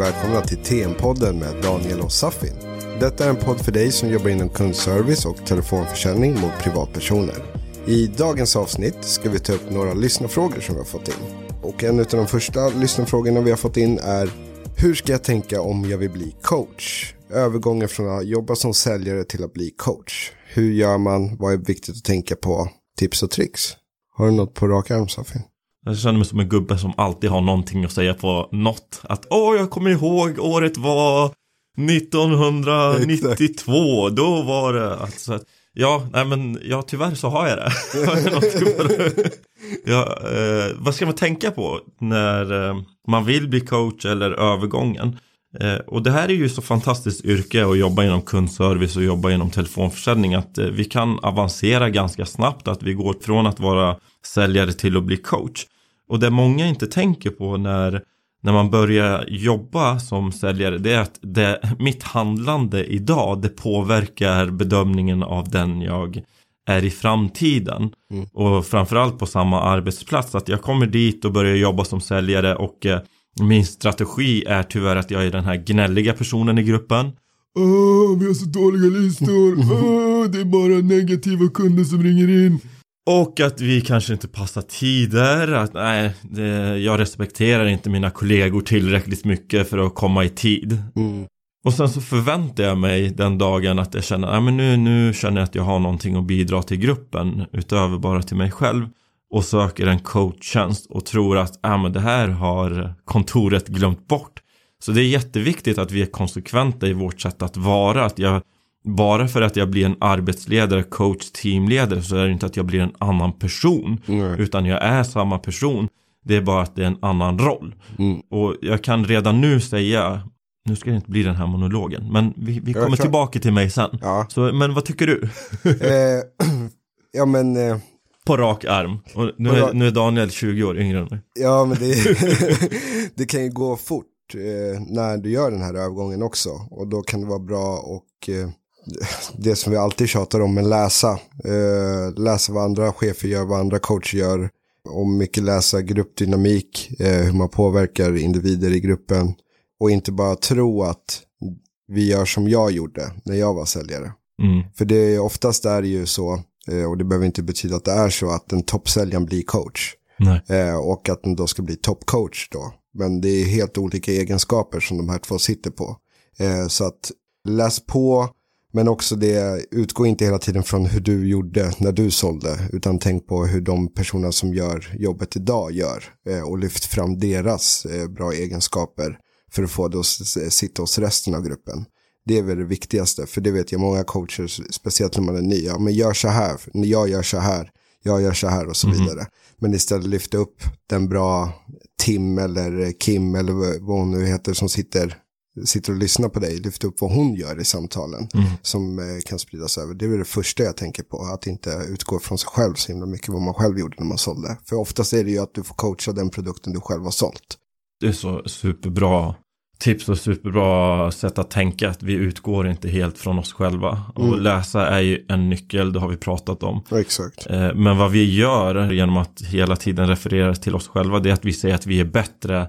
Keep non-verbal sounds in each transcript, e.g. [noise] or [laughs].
Och välkomna till TM-podden med Daniel och Safin. Detta är en podd för dig som jobbar inom kundservice och telefonförsäljning mot privatpersoner. I dagens avsnitt ska vi ta upp några lyssnarfrågor som vi har fått in. Och en av de första lyssnarfrågorna vi har fått in är Hur ska jag tänka om jag vill bli coach? Övergången från att jobba som säljare till att bli coach. Hur gör man? Vad är viktigt att tänka på? Tips och tricks. Har du något på rak arm Safin? Jag känner mig som en gubbe som alltid har någonting att säga på något. Att åh, jag kommer ihåg året var 1992. Då var det alltså Ja, nej men ja, tyvärr så har jag det. [laughs] ja, eh, vad ska man tänka på när eh, man vill bli coach eller övergången? Eh, och det här är ju så fantastiskt yrke att jobba inom kundservice och jobba inom telefonförsäljning att eh, vi kan avancera ganska snabbt, att vi går från att vara säljare till att bli coach. Och det många inte tänker på när, när man börjar jobba som säljare det är att det, mitt handlande idag det påverkar bedömningen av den jag är i framtiden. Mm. Och framförallt på samma arbetsplats. Att jag kommer dit och börjar jobba som säljare och eh, min strategi är tyvärr att jag är den här gnälliga personen i gruppen. Åh, vi har så dåliga listor. [laughs] Åh, det är bara negativa kunder som ringer in. Och att vi kanske inte passar tider, att nej, det, jag respekterar inte mina kollegor tillräckligt mycket för att komma i tid. Mm. Och sen så förväntar jag mig den dagen att jag känner, nej men nu, nu känner jag att jag har någonting att bidra till gruppen utöver bara till mig själv. Och söker en coachtjänst och tror att, ja men det här har kontoret glömt bort. Så det är jätteviktigt att vi är konsekventa i vårt sätt att vara, att jag bara för att jag blir en arbetsledare, coach, teamledare så är det inte att jag blir en annan person. Mm. Utan jag är samma person. Det är bara att det är en annan roll. Mm. Och jag kan redan nu säga, nu ska det inte bli den här monologen, men vi, vi kommer tillbaka till mig sen. Ja. Så, men vad tycker du? [laughs] eh, [clears throat] ja men... Eh... På rak arm. Och nu, är, nu är Daniel 20 år yngre än mig. Ja men det, [laughs] [laughs] det kan ju gå fort eh, när du gör den här övergången också. Och då kan det vara bra och eh, det som vi alltid tjatar om, men läsa. Eh, läsa vad andra chefer gör, vad andra coacher gör. Och mycket läsa gruppdynamik, eh, hur man påverkar individer i gruppen. Och inte bara tro att vi gör som jag gjorde när jag var säljare. Mm. För det är oftast är det ju så, eh, och det behöver inte betyda att det är så, att den toppsäljaren blir coach. Eh, och att den då ska bli toppcoach då. Men det är helt olika egenskaper som de här två sitter på. Eh, så att läs på, men också det, utgå inte hela tiden från hur du gjorde när du sålde. Utan tänk på hur de personer som gör jobbet idag gör. Eh, och lyft fram deras eh, bra egenskaper för att få det att sitta hos resten av gruppen. Det är väl det viktigaste. För det vet jag många coacher, speciellt när man är ny. Ja, men gör så här, jag gör så här, jag gör så här och så mm. vidare. Men istället lyfta upp den bra Tim eller Kim eller vad hon nu heter som sitter sitter och lyssnar på dig, lyfter upp vad hon gör i samtalen mm. som eh, kan spridas över. Det är det första jag tänker på, att inte utgå från sig själv så himla mycket vad man själv gjorde när man sålde. För oftast är det ju att du får coacha den produkten du själv har sålt. Det är så superbra tips och superbra sätt att tänka att vi utgår inte helt från oss själva. Mm. Och läsa är ju en nyckel, det har vi pratat om. exakt. Eh, men vad vi gör genom att hela tiden referera till oss själva, det är att vi säger att vi är bättre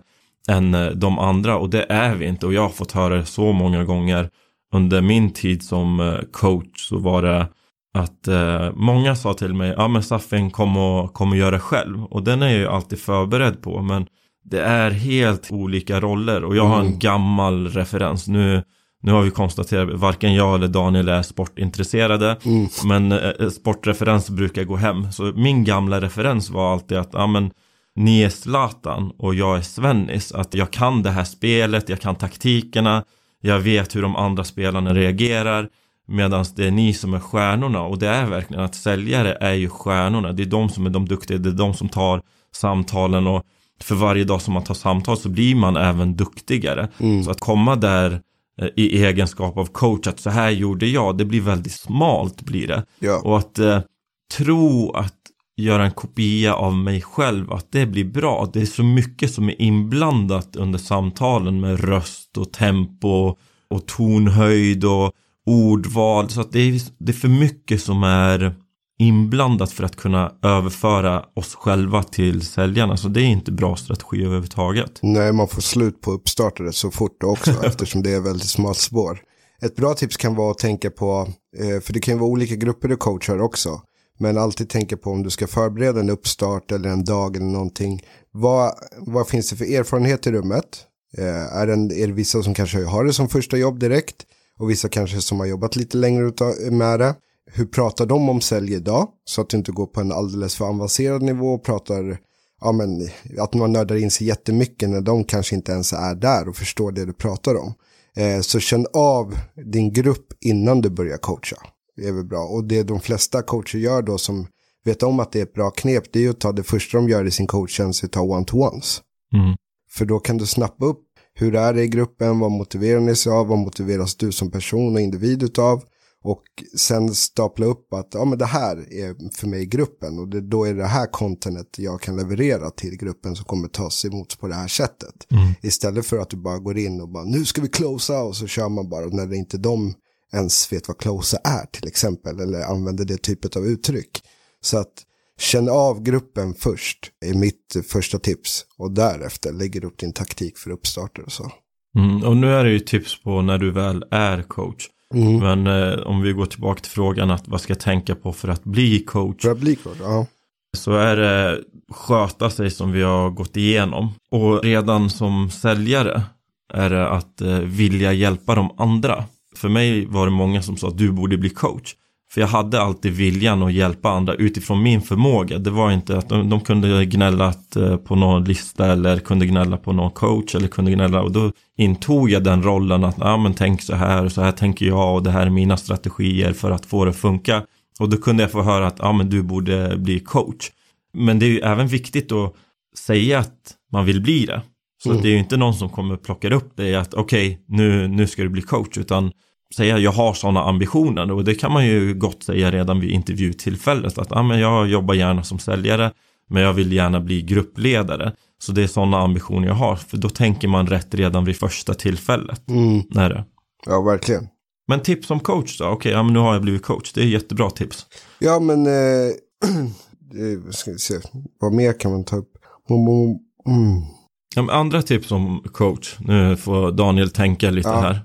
än eh, de andra. Och det är vi inte. Och jag har fått höra det så många gånger. Under min tid som eh, coach så var det att eh, många sa till mig ja men Safin kom och, kom och gör det själv. Och den är jag ju alltid förberedd på. Men det är helt olika roller. Och jag har en mm. gammal referens. Nu nu har vi konstaterat varken jag eller Daniel är sportintresserade. Mm. Men eh, sportreferens brukar gå hem. Så min gamla referens var alltid att ja, men, ni är Zlatan och jag är Svennis. Att jag kan det här spelet, jag kan taktikerna, jag vet hur de andra spelarna reagerar. Medan det är ni som är stjärnorna och det är verkligen att säljare är ju stjärnorna. Det är de som är de duktiga, det är de som tar samtalen och för varje dag som man tar samtal så blir man även duktigare. Mm. Så att komma där eh, i egenskap av coach att så här gjorde jag, det blir väldigt smalt blir det. Ja. Och att eh, tro att göra en kopia av mig själv, att det blir bra. Det är så mycket som är inblandat under samtalen med röst och tempo och tonhöjd och ordval. Så att det är, det är för mycket som är inblandat för att kunna överföra oss själva till säljarna. Så det är inte bra strategi överhuvudtaget. Nej, man får slut på uppstartade så fort också [laughs] eftersom det är väldigt smalt spår. Ett bra tips kan vara att tänka på, eh, för det kan ju vara olika grupper du coachar också. Men alltid tänka på om du ska förbereda en uppstart eller en dag eller någonting. Vad, vad finns det för erfarenhet i rummet? Eh, är, det, är det vissa som kanske har det som första jobb direkt? Och vissa kanske som har jobbat lite längre med det. Hur pratar de om sälj idag? Så att du inte går på en alldeles för avancerad nivå och pratar ja, men, att man nördar in sig jättemycket när de kanske inte ens är där och förstår det du pratar om. Eh, så känn av din grupp innan du börjar coacha. Är väl bra. Och det de flesta coacher gör då som vet om att det är ett bra knep, det är ju att ta det första de gör i sin coachtjänst, att ta one-to-ones. Mm. För då kan du snappa upp hur är det i gruppen, vad motiverar ni sig av, vad motiveras du som person och individ utav. Och sen stapla upp att ja, men det här är för mig gruppen och det, då är det här contentet jag kan leverera till gruppen som kommer tas emot på det här sättet. Mm. Istället för att du bara går in och bara nu ska vi closea och så kör man bara när det inte de ens vet vad closea är till exempel eller använder det typet av uttryck. Så att känn av gruppen först är mitt första tips och därefter lägger du upp din taktik för uppstarter och så. Mm, och nu är det ju tips på när du väl är coach. Mm. Men eh, om vi går tillbaka till frågan att vad ska jag tänka på för att bli coach? För att bli coach, ja. Så är det sköta sig som vi har gått igenom. Och redan som säljare är det att eh, vilja hjälpa de andra. För mig var det många som sa att du borde bli coach. För jag hade alltid viljan att hjälpa andra utifrån min förmåga. Det var inte att de, de kunde gnälla eh, på någon lista eller kunde gnälla på någon coach eller kunde gnälla och då intog jag den rollen att ja men tänk så här och så här tänker jag och det här är mina strategier för att få det att funka. Och då kunde jag få höra att ja men du borde bli coach. Men det är ju även viktigt att säga att man vill bli det. Så mm. det är ju inte någon som kommer plocka upp det att okej okay, nu, nu ska du bli coach utan säga jag har sådana ambitioner och det kan man ju gott säga redan vid intervjutillfället att ah, men jag jobbar gärna som säljare men jag vill gärna bli gruppledare. Så det är sådana ambitioner jag har för då tänker man rätt redan vid första tillfället. Mm. När det. Ja, verkligen. Men tips som coach då? Okej, okay, ja, men nu har jag blivit coach. Det är jättebra tips. Ja, men eh, [clears throat] det, ska vi se. vad mer kan man ta upp? Mm. Ja, andra tips som coach, nu får Daniel tänka lite ja. här.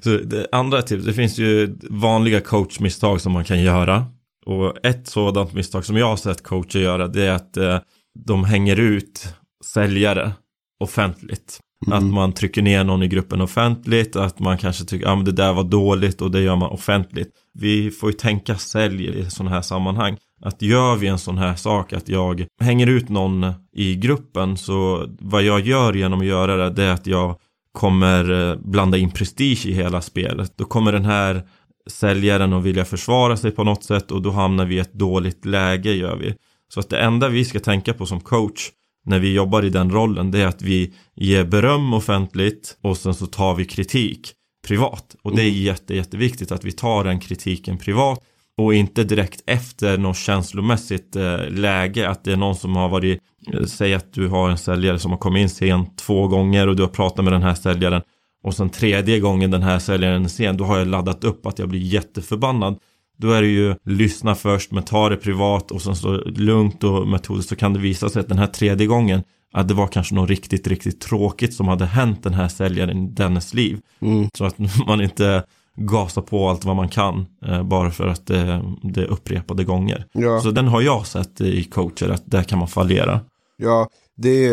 [laughs] så det, andra tips, det finns ju vanliga coachmisstag som man kan göra. Och ett sådant misstag som jag har sett coacher göra det är att eh, de hänger ut säljare offentligt. Mm. Att man trycker ner någon i gruppen offentligt, att man kanske tycker att ah, det där var dåligt och det gör man offentligt. Vi får ju tänka sälj i sådana här sammanhang att gör vi en sån här sak att jag hänger ut någon i gruppen så vad jag gör genom att göra det, det är att jag kommer eh, blanda in prestige i hela spelet. Då kommer den här säljaren att vilja försvara sig på något sätt och då hamnar vi i ett dåligt läge gör vi. Så att det enda vi ska tänka på som coach när vi jobbar i den rollen det är att vi ger beröm offentligt och sen så tar vi kritik privat. Och det är mm. jätte, jätteviktigt att vi tar den kritiken privat och inte direkt efter något känslomässigt eh, läge att det är någon som har varit eh, Säg att du har en säljare som har kommit in sent två gånger och du har pratat med den här säljaren och sen tredje gången den här säljaren är sen då har jag laddat upp att jag blir jätteförbannad då är det ju lyssna först men ta det privat och sen så lugnt och metodiskt så kan det visa sig att den här tredje gången att det var kanske något riktigt, riktigt tråkigt som hade hänt den här säljaren i dennes liv. Mm. Så att [laughs] man inte gasa på allt vad man kan eh, bara för att det, det är upprepade gånger. Ja. Så den har jag sett i coacher att där kan man fallera. Ja, det,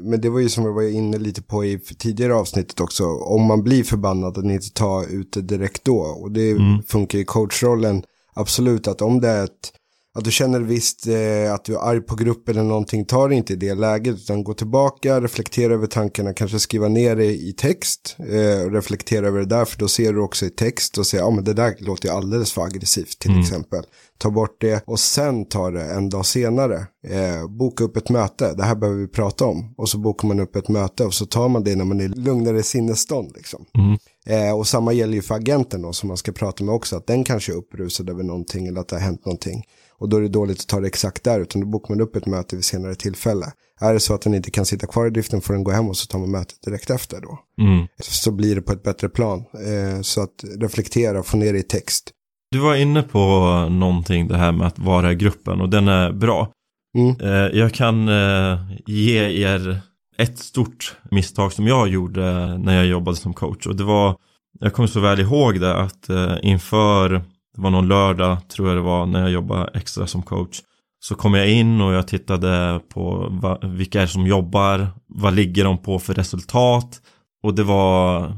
men det var ju som jag var inne lite på i tidigare avsnittet också. Om man blir förbannad att inte ta ut det direkt då. Och det mm. funkar i coachrollen absolut att om det är ett att du känner visst eh, att du är arg på gruppen eller någonting, ta det inte i det läget utan gå tillbaka, reflektera över tankarna, kanske skriva ner det i text eh, och reflektera över det där för då ser du också i text och säger ja men det där låter ju alldeles för aggressivt till mm. exempel. Ta bort det och sen ta det en dag senare. Eh, boka upp ett möte, det här behöver vi prata om. Och så bokar man upp ett möte och så tar man det när man är lugnare sinnesstånd. Liksom. Mm. Eh, och samma gäller ju för agenten då som man ska prata med också, att den kanske är upprusad över någonting eller att det har hänt någonting. Och då är det dåligt att ta det exakt där, utan då bokar man upp ett möte vid senare tillfälle. Är det så att den inte kan sitta kvar i driften får den gå hem och så tar man mötet direkt efter då. Mm. Så blir det på ett bättre plan. Eh, så att reflektera, få ner det i text. Du var inne på någonting det här med att vara i gruppen och den är bra. Mm. Eh, jag kan eh, ge er ett stort misstag som jag gjorde när jag jobbade som coach och det var jag kommer så väl ihåg det att eh, inför det var någon lördag tror jag det var när jag jobbade extra som coach så kom jag in och jag tittade på va, vilka är det som jobbar vad ligger de på för resultat och det var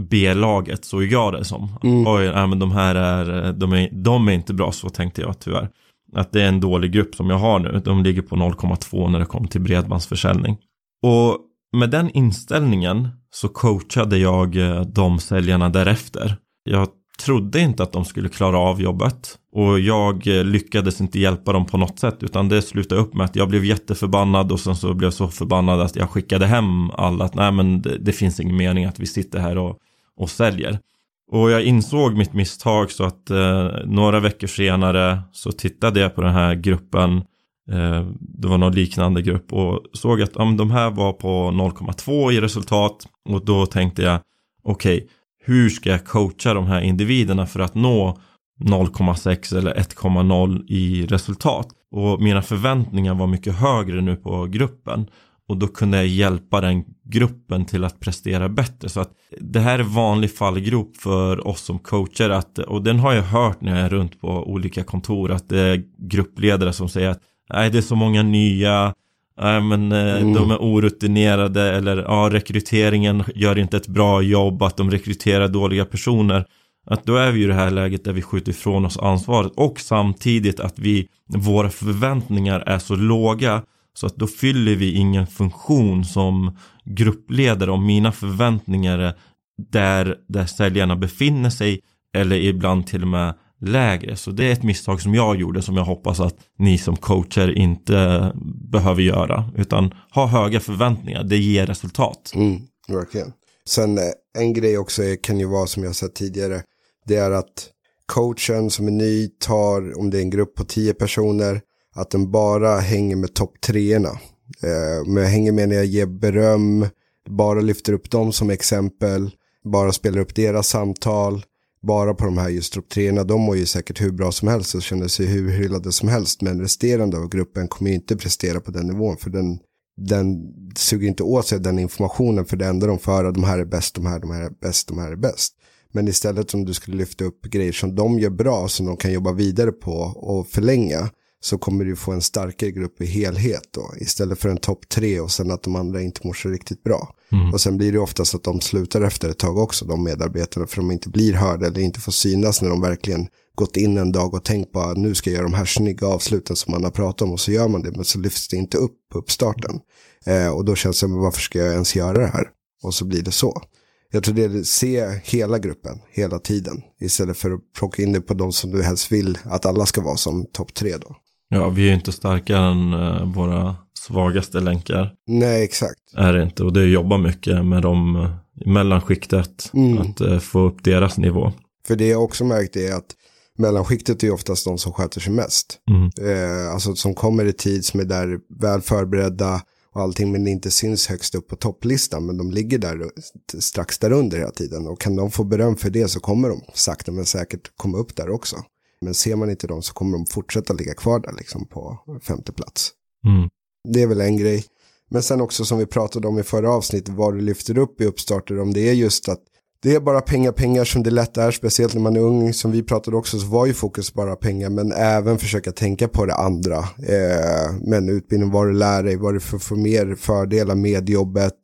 B-laget såg jag det som. Mm. Oj, nej, men de här är de, är, de är inte bra, så tänkte jag tyvärr. Att det är en dålig grupp som jag har nu. De ligger på 0,2 när det kommer till bredbandsförsäljning. Och med den inställningen så coachade jag eh, de säljarna därefter. Jag trodde inte att de skulle klara av jobbet och jag eh, lyckades inte hjälpa dem på något sätt utan det slutade upp med att jag blev jätteförbannad och sen så blev jag så förbannad att jag skickade hem alla att nej men det, det finns ingen mening att vi sitter här och, och säljer. Och jag insåg mitt misstag så att eh, några veckor senare så tittade jag på den här gruppen Eh, det var någon liknande grupp och såg att ja, de här var på 0,2 i resultat och då tänkte jag okej okay, hur ska jag coacha de här individerna för att nå 0,6 eller 1,0 i resultat. Och mina förväntningar var mycket högre nu på gruppen. Och då kunde jag hjälpa den gruppen till att prestera bättre. Så att det här är vanlig fallgrop för oss som coacher. Att, och den har jag hört när jag är runt på olika kontor. Att det är gruppledare som säger att nej det är så många nya. Nej men eh, mm. de är orutinerade eller ja, rekryteringen gör inte ett bra jobb. Att de rekryterar dåliga personer. Att då är vi i det här läget där vi skjuter ifrån oss ansvaret och samtidigt att vi, våra förväntningar är så låga så att då fyller vi ingen funktion som gruppledare om mina förväntningar är där, där säljarna befinner sig eller ibland till och med lägre. Så det är ett misstag som jag gjorde som jag hoppas att ni som coacher inte behöver göra. Utan ha höga förväntningar, det ger resultat. Mm, verkligen. Sen eh, en grej också kan ju vara som jag sett tidigare det är att coachen som är ny tar, om det är en grupp på tio personer, att den bara hänger med topp treorna. Eh, men jag hänger med när jag ger beröm, bara lyfter upp dem som exempel, bara spelar upp deras samtal, bara på de här just topp treorna. De mår ju säkert hur bra som helst och känner sig hur hyllade som helst. Men resterande av gruppen kommer ju inte prestera på den nivån. För den, den suger inte åt sig den informationen. För det enda de för de här är bäst, de här, de här är bäst, de här är bäst. Men istället om du skulle lyfta upp grejer som de gör bra som de kan jobba vidare på och förlänga så kommer du få en starkare grupp i helhet då. Istället för en topp tre och sen att de andra inte mår så riktigt bra. Mm. Och sen blir det oftast att de slutar efter ett tag också, de medarbetarna, för de inte blir hörda eller inte får synas när de verkligen gått in en dag och tänkt på att nu ska jag göra de här snygga avsluten som man har pratat om och så gör man det men så lyfts det inte upp på uppstarten. Eh, och då känns det, varför ska jag ens göra det här? Och så blir det så. Jag tror det är att se hela gruppen hela tiden. Istället för att plocka in det på de som du helst vill att alla ska vara som topp tre då. Ja, vi är ju inte starkare än uh, våra svagaste länkar. Nej, exakt. Är det inte. Och det jobbar mycket med dem uh, i mellanskiktet. Mm. Att uh, få upp deras nivå. För det jag också märkt är att mellanskiktet är oftast de som sköter sig mest. Mm. Eh, alltså som kommer i tid, som är där väl förberedda, och allting men det inte syns högst upp på topplistan men de ligger där strax där under hela tiden och kan de få beröm för det så kommer de sakta men säkert komma upp där också. Men ser man inte dem så kommer de fortsätta ligga kvar där liksom på femte plats. Mm. Det är väl en grej. Men sen också som vi pratade om i förra avsnittet vad du lyfter upp i uppstarter om det är just att det är bara pengar, pengar som det lätt är, speciellt när man är ung. Som vi pratade också så var ju fokus bara pengar, men även försöka tänka på det andra. Eh, men utbildning, vad du lär dig, vad du får för mer fördelar med jobbet.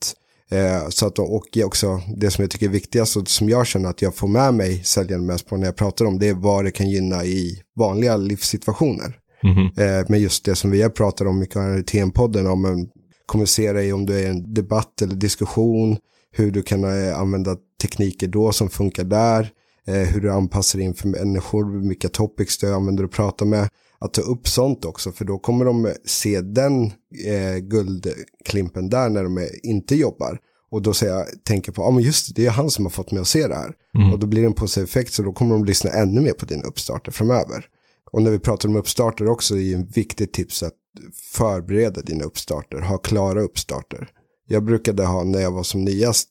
Eh, så att, och också det som jag tycker är viktigast och som jag känner att jag får med mig säljaren mest på när jag pratar om det är vad det kan gynna i vanliga livssituationer. Mm -hmm. eh, men just det som vi har pratat om i TM-podden om en kommunicera i om du är en debatt eller diskussion hur du kan eh, använda tekniker då som funkar där, eh, hur du anpassar in för människor, vilka topics du använder och pratar med. Att ta upp sånt också, för då kommer de se den eh, guldklimpen där när de inte jobbar. Och då säger jag, tänker på, ja ah, men just det, det är han som har fått mig att se det här. Mm. Och då blir det en positiv så då kommer de lyssna ännu mer på dina uppstarter framöver. Och när vi pratar om uppstarter också är ju en viktig tips att förbereda dina uppstarter, ha klara uppstarter. Jag brukade ha, när jag var som nyast,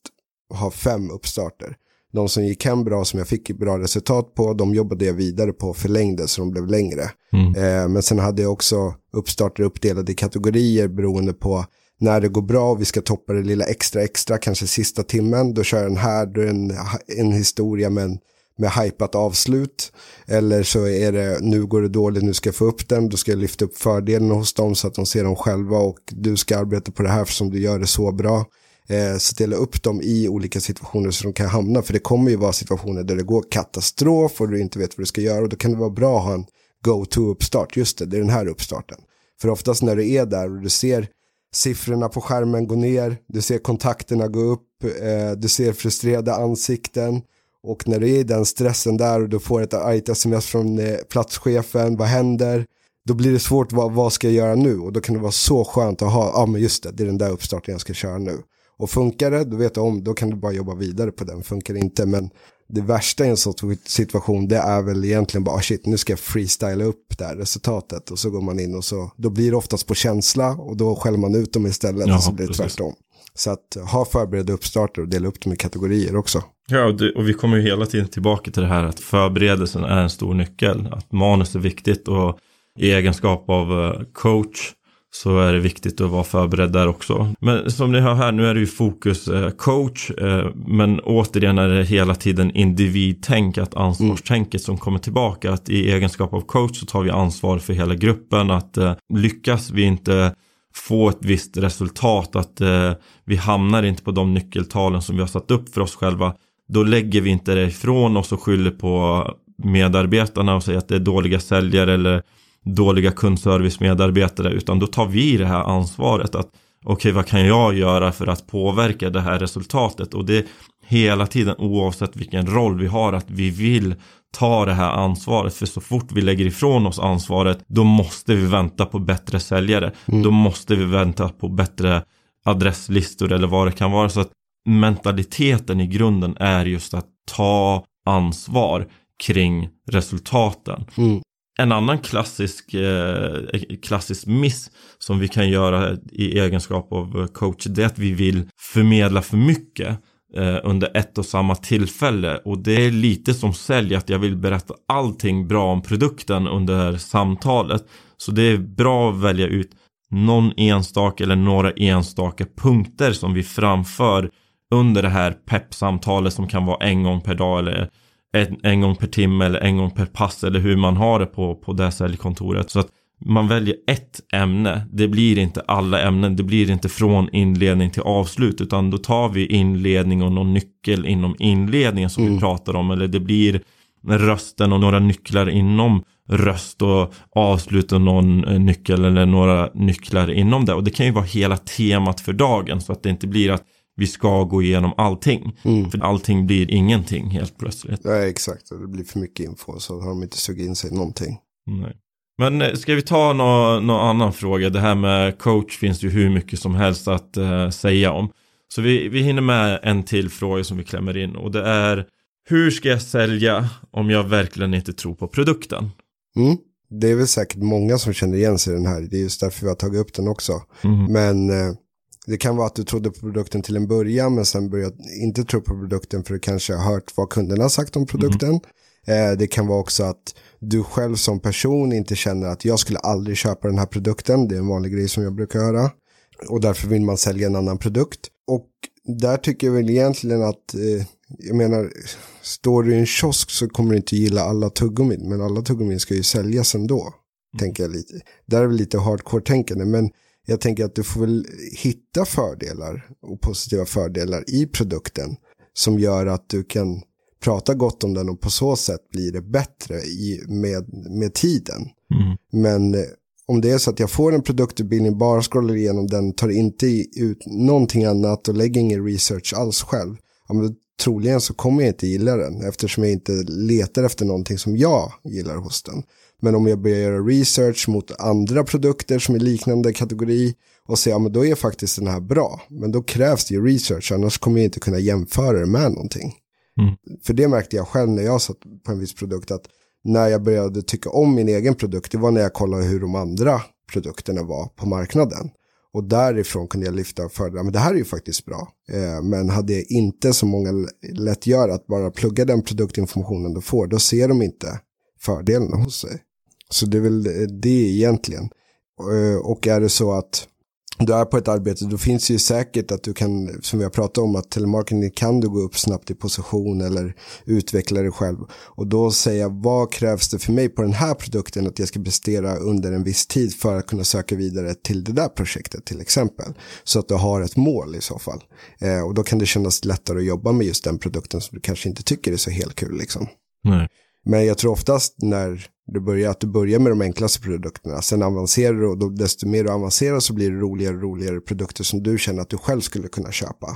ha fem uppstarter. De som gick hem bra, som jag fick bra resultat på, de jobbade jag vidare på och förlängde så de blev längre. Mm. Eh, men sen hade jag också uppstarter uppdelade i kategorier beroende på när det går bra och vi ska toppa det lilla extra extra, kanske sista timmen, då kör jag den här, då är det en, en historia med, en, med hypat avslut. Eller så är det, nu går det dåligt, nu ska jag få upp den, då ska jag lyfta upp fördelen hos dem så att de ser dem själva och du ska arbeta på det här som du gör det så bra. Eh, så dela upp dem i olika situationer så de kan hamna, för det kommer ju vara situationer där det går katastrof och du inte vet vad du ska göra och då kan det vara bra att ha en go-to-uppstart, just det, det är den här uppstarten. För oftast när du är där och du ser siffrorna på skärmen gå ner, du ser kontakterna gå upp, eh, du ser frustrerade ansikten och när du är i den stressen där och du får ett argt sms från eh, platschefen, vad händer? Då blir det svårt, vad, vad ska jag göra nu? Och då kan det vara så skönt att ha, ja ah, men just det, det är den där uppstarten jag ska köra nu. Och funkar det, då vet du om, då kan du bara jobba vidare på den. Funkar det inte, men det värsta i en sån situation det är väl egentligen bara, ah, shit nu ska jag freestyla upp det här resultatet. Och så går man in och så, då blir det oftast på känsla och då skäller man ut dem istället Ja, och så blir det precis. tvärtom. Så att ha förberedda uppstarter och dela upp dem i kategorier också. Ja, och, det, och vi kommer ju hela tiden tillbaka till det här att förberedelsen är en stor nyckel. Att manus är viktigt och i egenskap av eh, coach så är det viktigt att vara förberedd där också. Men som ni hör här, nu är det ju fokus eh, coach, eh, men återigen är det hela tiden individtänk, att ansvarstänket som kommer tillbaka. Att i egenskap av coach så tar vi ansvar för hela gruppen, att eh, lyckas vi inte få ett visst resultat, att vi hamnar inte på de nyckeltalen som vi har satt upp för oss själva, då lägger vi inte det ifrån oss och skyller på medarbetarna och säger att det är dåliga säljare eller dåliga kundservice-medarbetare, utan då tar vi det här ansvaret att okej, vad kan jag göra för att påverka det här resultatet? Och det hela tiden oavsett vilken roll vi har att vi vill ta det här ansvaret. För så fort vi lägger ifrån oss ansvaret, då måste vi vänta på bättre säljare. Då måste vi vänta på bättre adresslistor eller vad det kan vara. Så att mentaliteten i grunden är just att ta ansvar kring resultaten. Mm. En annan klassisk, eh, klassisk miss som vi kan göra i egenskap av coach det är att vi vill förmedla för mycket eh, under ett och samma tillfälle. Och det är lite som sälj att jag vill berätta allting bra om produkten under samtalet. Så det är bra att välja ut någon enstaka eller några enstaka punkter som vi framför under det här peppsamtalet som kan vara en gång per dag eller en, en gång per timme eller en gång per pass eller hur man har det på, på det säljkontoret. Så att man väljer ett ämne. Det blir inte alla ämnen. Det blir inte från inledning till avslut. Utan då tar vi inledning och någon nyckel inom inledningen som vi pratar om. Eller det blir rösten och några nycklar inom röst och avslut och någon eh, nyckel eller några nycklar inom det. Och det kan ju vara hela temat för dagen. Så att det inte blir att vi ska gå igenom allting. För allting blir ingenting helt plötsligt. Ja, exakt. Det blir för mycket info så har de inte sugit in sig någonting. Nej. Men eh, ska vi ta någon nå annan fråga? Det här med coach finns ju hur mycket som helst att eh, säga om. Så vi, vi hinner med en till fråga som vi klämmer in och det är Hur ska jag sälja om jag verkligen inte tror på produkten? Mm. Det är väl säkert många som känner igen sig i den här. Det är just därför vi har tagit upp den också. Men eh, det kan vara att du trodde på produkten till en början men sen började inte tro på produkten för du kanske har hört vad kunderna har sagt om produkten. Eh, det kan vara också att du själv som person inte känner att jag skulle aldrig köpa den här produkten. Det är en vanlig grej som jag brukar höra. Och därför vill man sälja en annan produkt. Och där tycker jag väl egentligen att, eh, jag menar, står du i en kiosk så kommer du inte gilla alla tuggummin. Men alla tuggummin ska ju säljas ändå. Tänker jag lite. Där är väl lite hardcore-tänkande. Men jag tänker att du får väl hitta fördelar och positiva fördelar i produkten. Som gör att du kan prata gott om den och på så sätt blir det bättre i, med, med tiden. Men eh, om det är så att jag får en produktutbildning, bara scrollar igenom den, tar inte ut någonting annat och lägger ingen research alls själv. Ja, men troligen så kommer jag inte gilla den eftersom jag inte letar efter någonting som jag gillar hos den. Men om jag börjar göra research mot andra produkter som är liknande kategori och säga, ja men då är faktiskt den här bra. Men då krävs det ju research, annars kommer jag inte kunna jämföra det med någonting. För det märkte jag själv när jag satt på en viss produkt att när jag började tycka om min egen produkt, det var när jag kollade hur de andra produkterna var på marknaden. Och därifrån kunde jag lyfta fördelar. Men det här är ju faktiskt bra. Eh, men hade jag inte som många lätt gör att bara plugga den produktinformationen du får, då ser de inte fördelarna hos sig. Så det är väl det egentligen. Eh, och är det så att du är på ett arbete, då finns det ju säkert att du kan, som vi har pratat om, att telemarketing kan du gå upp snabbt i position eller utveckla dig själv. Och då säga, vad krävs det för mig på den här produkten att jag ska prestera under en viss tid för att kunna söka vidare till det där projektet till exempel. Så att du har ett mål i så fall. Eh, och då kan det kännas lättare att jobba med just den produkten som du kanske inte tycker är så helt kul liksom. Nej. Men jag tror oftast när du börjar, att du börjar med de enklaste produkterna. Sen avancerar du och då, desto mer du avancerar så blir det roligare och roligare produkter som du känner att du själv skulle kunna köpa.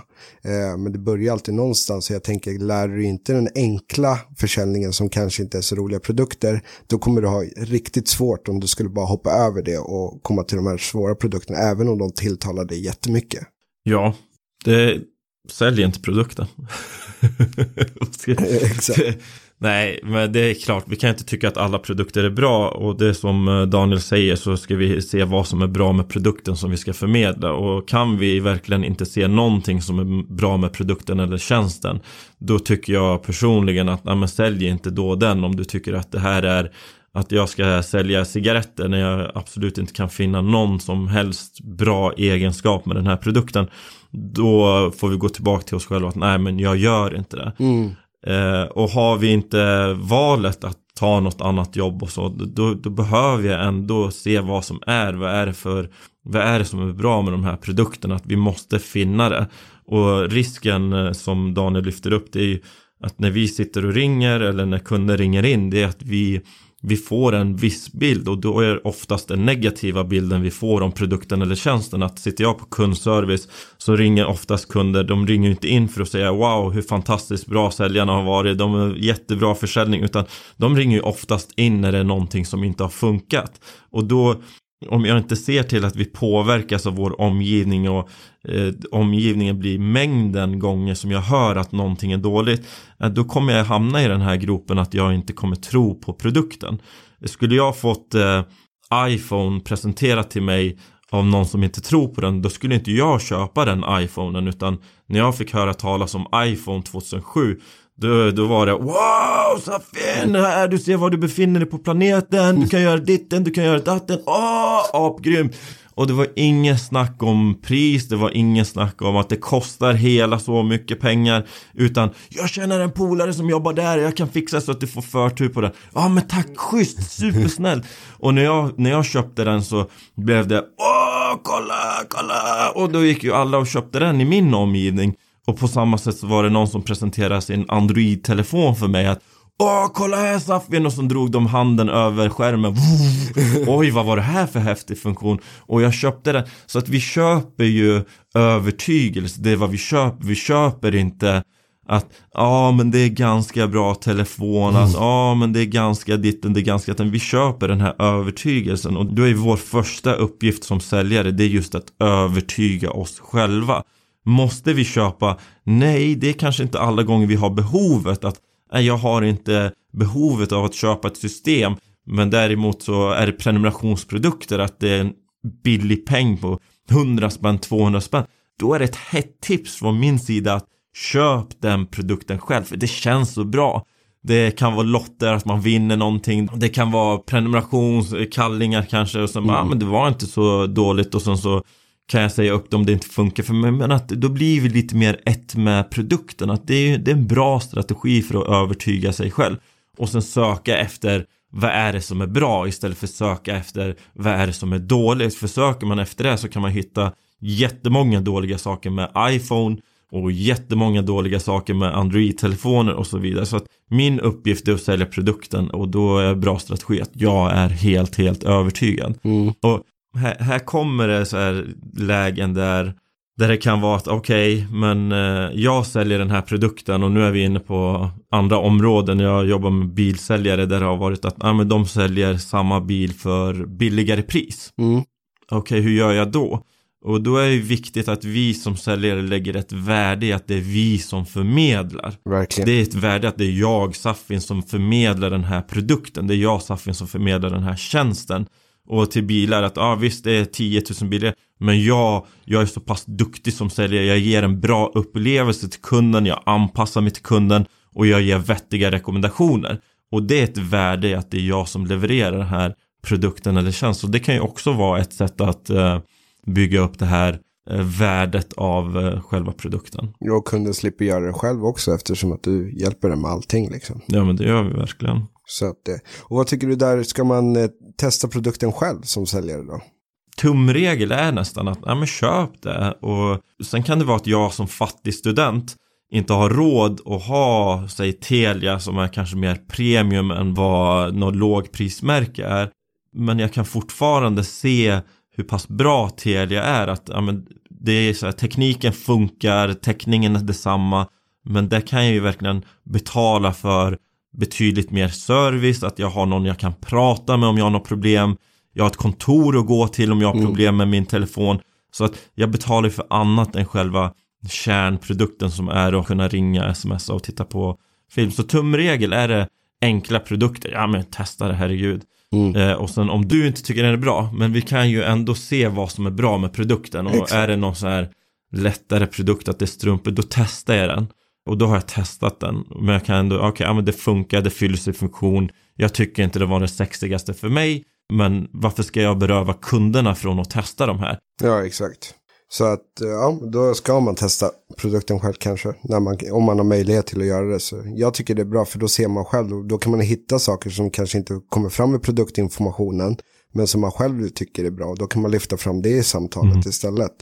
Eh, men det börjar alltid någonstans och jag tänker, lär du inte den enkla försäljningen som kanske inte är så roliga produkter, då kommer du ha riktigt svårt om du skulle bara hoppa över det och komma till de här svåra produkterna, även om de tilltalar dig jättemycket. Ja, det säljer inte produkten. [laughs] [laughs] Exakt. Nej, men det är klart, vi kan inte tycka att alla produkter är bra och det som eh, Daniel säger så ska vi se vad som är bra med produkten som vi ska förmedla och kan vi verkligen inte se någonting som är bra med produkten eller tjänsten då tycker jag personligen att, nej men sälj inte då den om du tycker att det här är att jag ska sälja cigaretter när jag absolut inte kan finna någon som helst bra egenskap med den här produkten. Då får vi gå tillbaka till oss själva att nej men jag gör inte det. Mm. Eh, och har vi inte valet att ta något annat jobb och så, då, då behöver jag ändå se vad som är, vad är det för, vad är det som är bra med de här produkterna, att vi måste finna det. Och risken eh, som Daniel lyfter upp, det är ju att när vi sitter och ringer eller när kunder ringer in, det är att vi vi får en viss bild och då är oftast den negativa bilden vi får om produkten eller tjänsten. Att sitter jag på kundservice så ringer oftast kunder, de ringer inte in för att säga wow hur fantastiskt bra säljarna har varit, de har jättebra försäljning. Utan de ringer ju oftast in när det är någonting som inte har funkat. Och då om jag inte ser till att vi påverkas av vår omgivning och eh, omgivningen blir mängden gånger som jag hör att någonting är dåligt eh, då kommer jag hamna i den här gropen att jag inte kommer tro på produkten. Skulle jag fått eh, iPhone presenterat till mig av någon som inte tror på den då skulle inte jag köpa den iPhonen utan när jag fick höra talas om iPhone 2007 då, då var det Wow Safin! Här, du ser var du befinner dig på planeten Du kan göra ditten, du kan göra datten Åh, apgrym! Och det var inget snack om pris, det var inget snack om att det kostar hela så mycket pengar Utan jag känner en polare som jobbar där, jag kan fixa så att du får förtur på den Ja men tack, schysst, supersnällt Och när jag, när jag köpte den så blev det Åh, kolla, kolla! Och då gick ju alla och köpte den i min omgivning och på samma sätt så var det någon som presenterade sin Android-telefon för mig att Åh, kolla här Safin! Och så drog de handen över skärmen. [laughs] Oj, vad var det här för häftig funktion? Och jag köpte den. Så att vi köper ju övertygelse. Det är vad vi köper. Vi köper inte att ja, men det är ganska bra telefon. Att ja, men det är ganska ditten, det är ganska den. Vi köper den här övertygelsen. Och då är vår första uppgift som säljare, det är just att övertyga oss själva. Måste vi köpa? Nej, det är kanske inte alla gånger vi har behovet att nej, jag har inte behovet av att köpa ett system. Men däremot så är det prenumerationsprodukter att det är en billig peng på 100 spänn, 200 spänn. Då är det ett hett tips från min sida att köp den produkten själv för det känns så bra. Det kan vara lotter, att man vinner någonting. Det kan vara prenumerationskallingar kanske. Och sen mm. ah, men det var inte så dåligt och sen så kan jag säga upp det om det inte funkar för mig. Men att då blir vi lite mer ett med produkten. Att det är, det är en bra strategi för att övertyga sig själv. Och sen söka efter vad är det som är bra istället för att söka efter vad är det som är dåligt. För söker man efter det så kan man hitta jättemånga dåliga saker med iPhone och jättemånga dåliga saker med Android-telefoner och så vidare. Så att min uppgift är att sälja produkten och då är bra strategi att jag är helt, helt övertygad. Mm. Och här, här kommer det så här lägen där där det kan vara att okej, okay, men eh, jag säljer den här produkten och nu är vi inne på andra områden. Jag jobbar med bilsäljare där det har varit att ah, men de säljer samma bil för billigare pris. Mm. Okej, okay, hur gör jag då? Och då är det viktigt att vi som säljare lägger ett värde i att det är vi som förmedlar. Verkligen. Det är ett värde att det är jag, Safin, som förmedlar den här produkten. Det är jag, Safin, som förmedlar den här tjänsten. Och till bilar att ja ah, visst det är 10 000 bilar men jag, jag är så pass duktig som säljare, jag ger en bra upplevelse till kunden, jag anpassar mig till kunden och jag ger vettiga rekommendationer. Och det är ett värde i att det är jag som levererar den här produkten eller tjänsten. Och det kan ju också vara ett sätt att uh, bygga upp det här uh, värdet av uh, själva produkten. Och kunden slipper göra det själv också eftersom att du hjälper den med allting liksom. Ja men det gör vi verkligen. Så att det. Och vad tycker du där, ska man eh, testa produkten själv som säljare då? tumregel är nästan att, ja men köp det och sen kan det vara att jag som fattig student inte har råd att ha, säg Telia som är kanske mer premium än vad något lågprismärke är. Men jag kan fortfarande se hur pass bra Telia är att ja, men det är så här, tekniken funkar, täckningen är detsamma men det kan jag ju verkligen betala för betydligt mer service, att jag har någon jag kan prata med om jag har något problem jag har ett kontor att gå till om jag har mm. problem med min telefon. Så att jag betalar för annat än själva kärnprodukten som är att kunna ringa, smsa och titta på film. Så tumregel är det enkla produkter, ja men testa det, herregud. Mm. Eh, och sen om du inte tycker den är bra, men vi kan ju ändå se vad som är bra med produkten. Och Exakt. är det någon så här lättare produkt, att det är strumpor, då testar jag den. Och då har jag testat den. Men jag kan ändå, okej, okay, ja men det funkar, det fyller sin funktion. Jag tycker inte det var det sexigaste för mig. Men varför ska jag beröva kunderna från att testa de här? Ja, exakt. Så att ja, då ska man testa produkten själv kanske. När man, om man har möjlighet till att göra det. Så jag tycker det är bra för då ser man själv. Då kan man hitta saker som kanske inte kommer fram i produktinformationen. Men som man själv tycker är bra. Då kan man lyfta fram det i samtalet mm. istället.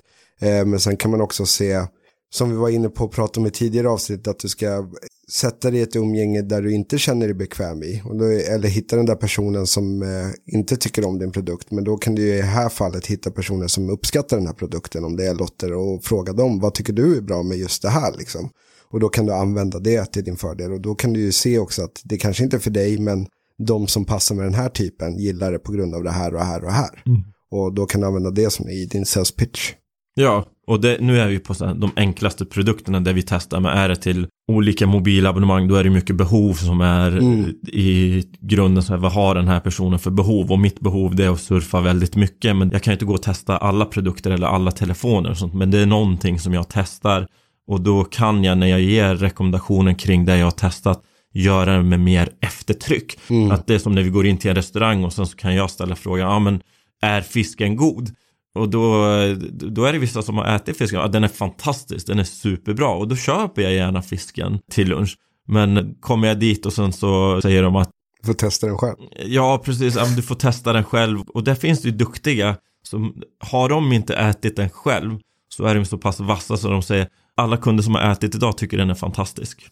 Eh, men sen kan man också se som vi var inne på och pratade om i tidigare avsnitt, att du ska sätta dig i ett umgänge där du inte känner dig bekväm i. Då, eller hitta den där personen som eh, inte tycker om din produkt. Men då kan du i det här fallet hitta personer som uppskattar den här produkten, om det är lotter, och fråga dem, vad tycker du är bra med just det här liksom. Och då kan du använda det till din fördel. Och då kan du ju se också att det kanske inte är för dig, men de som passar med den här typen gillar det på grund av det här och här och här. Mm. Och då kan du använda det som i din sales pitch. Ja, och det, nu är vi på här, de enklaste produkterna där vi testar med är det till olika mobilabonnemang då är det mycket behov som är mm. i grunden så här, vad har den här personen för behov och mitt behov det är att surfa väldigt mycket men jag kan inte gå och testa alla produkter eller alla telefoner och sånt men det är någonting som jag testar och då kan jag när jag ger rekommendationen kring det jag har testat göra det med mer eftertryck. Mm. Att det är som när vi går in till en restaurang och sen så kan jag ställa frågan, ja men är fisken god? Och då, då är det vissa som har ätit fisken, ja, den är fantastisk, den är superbra och då köper jag gärna fisken till lunch. Men kommer jag dit och sen så säger de att Du får testa den själv. Ja, precis, du får testa den själv. Och där finns det ju duktiga som har de inte ätit den själv så är de så pass vassa så de säger alla kunder som har ätit idag tycker den är fantastisk.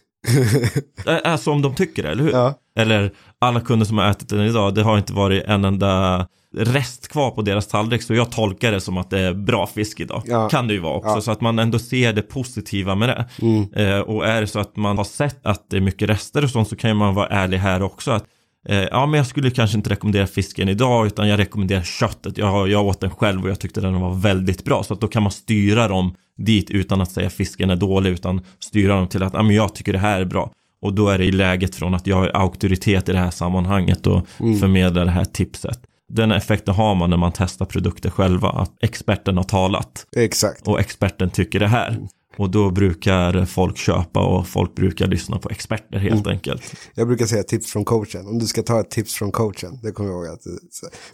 [laughs] alltså om de tycker det, eller hur? Ja. Eller alla kunder som har ätit den idag, det har inte varit en enda rest kvar på deras tallrik så jag tolkar det som att det är bra fisk idag. Ja. Kan det ju vara också ja. så att man ändå ser det positiva med det. Mm. Eh, och är det så att man har sett att det är mycket rester och sånt så kan man vara ärlig här också att eh, ja men jag skulle kanske inte rekommendera fisken idag utan jag rekommenderar köttet. Jag, jag åt den själv och jag tyckte den var väldigt bra så att då kan man styra dem dit utan att säga fisken är dålig utan styra dem till att ja, men jag tycker det här är bra. Och då är det i läget från att jag är auktoritet i det här sammanhanget och mm. förmedlar det här tipset. Den effekten har man när man testar produkter själva, att experten har talat. Exakt. Och experten tycker det här. Och då brukar folk köpa och folk brukar lyssna på experter helt mm. enkelt. Jag brukar säga tips från coachen. Om du ska ta ett tips från coachen. Det kommer jag ihåg att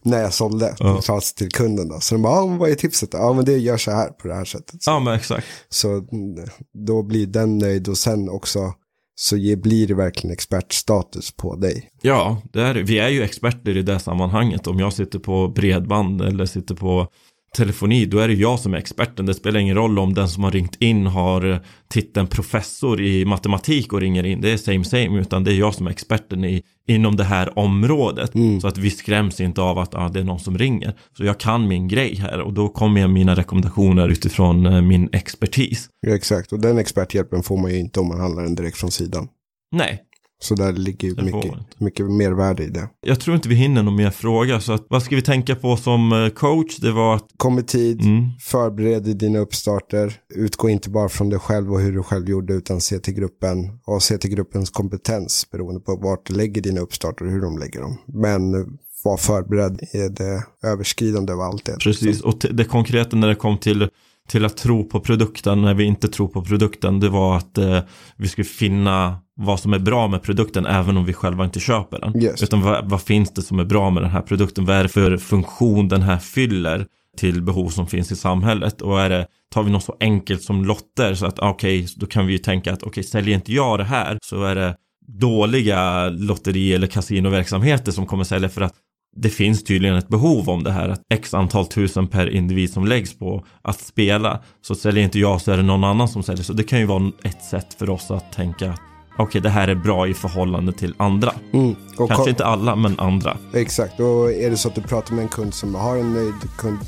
när jag sålde ja. fast till kunden då. Så de bara, ah, vad är tipset? Ja, men det gör så här på det här sättet. Så, ja, men exakt. Så mm, då blir den nöjd och sen också så blir det verkligen expertstatus på dig. Ja, det är, vi är ju experter i det sammanhanget. Om jag sitter på bredband eller sitter på telefoni, då är det jag som är experten. Det spelar ingen roll om den som har ringt in har titeln professor i matematik och ringer in. Det är same same, utan det är jag som är experten i, inom det här området. Mm. Så att vi skräms inte av att ah, det är någon som ringer. Så jag kan min grej här och då kommer jag mina rekommendationer utifrån eh, min expertis. Ja, exakt, och den experthjälpen får man ju inte om man handlar den direkt från sidan. Nej, så där ligger ju mycket, mycket mer värde i det. Jag tror inte vi hinner någon mer fråga. Så att, vad ska vi tänka på som eh, coach? Det var att... Kom i tid, mm. förbered dina uppstarter. Utgå inte bara från dig själv och hur du själv gjorde utan se till gruppen. Och se till gruppens kompetens beroende på vart du lägger dina uppstarter och hur de lägger dem. Men vara förberedd i det överskridande av allt det. Precis, och det konkreta när det kom till till att tro på produkten när vi inte tror på produkten det var att eh, vi skulle finna vad som är bra med produkten även om vi själva inte köper den. Yes. Utan vad, vad, finns det som är bra med den här produkten? Vad är det för funktion den här fyller till behov som finns i samhället? Och är det, tar vi något så enkelt som lotter så att okej, okay, då kan vi ju tänka att okej, okay, säljer inte jag det här så är det dåliga lotteri eller kasinoverksamheter som kommer sälja för att det finns tydligen ett behov om det här att x antal tusen per individ som läggs på att spela så säljer inte jag så är det någon annan som säljer så det kan ju vara ett sätt för oss att tänka okej okay, det här är bra i förhållande till andra. Mm. Kanske inte alla men andra. Exakt och är det så att du pratar med en kund som har en nöjd kund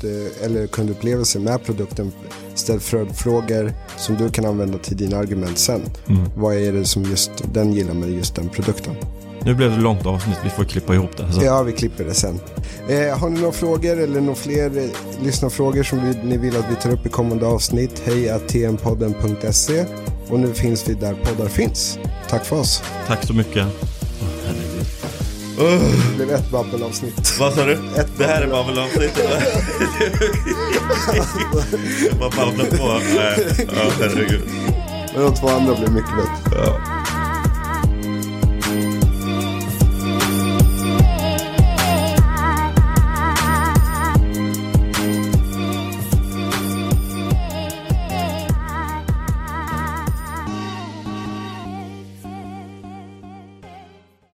eller kundupplevelse med produkten ställ frågor som du kan använda till dina argument sen. Mm. Vad är det som just den gillar med just den produkten? Nu blev det långt avsnitt, vi får klippa ihop det. Så. Ja, vi klipper det sen. Eh, har ni några frågor eller några fler eh, lyssnarfrågor som vi, ni vill att vi tar upp i kommande avsnitt? Hej och nu finns vi där poddar finns. Tack för oss. Tack så mycket. Oh, det blev ett babbelavsnitt. Vad sa du? Ett det här är babbelavsnittet? Jag bara babblar på. Ja, herregud. Men de två andra blev mycket bättre. Ja.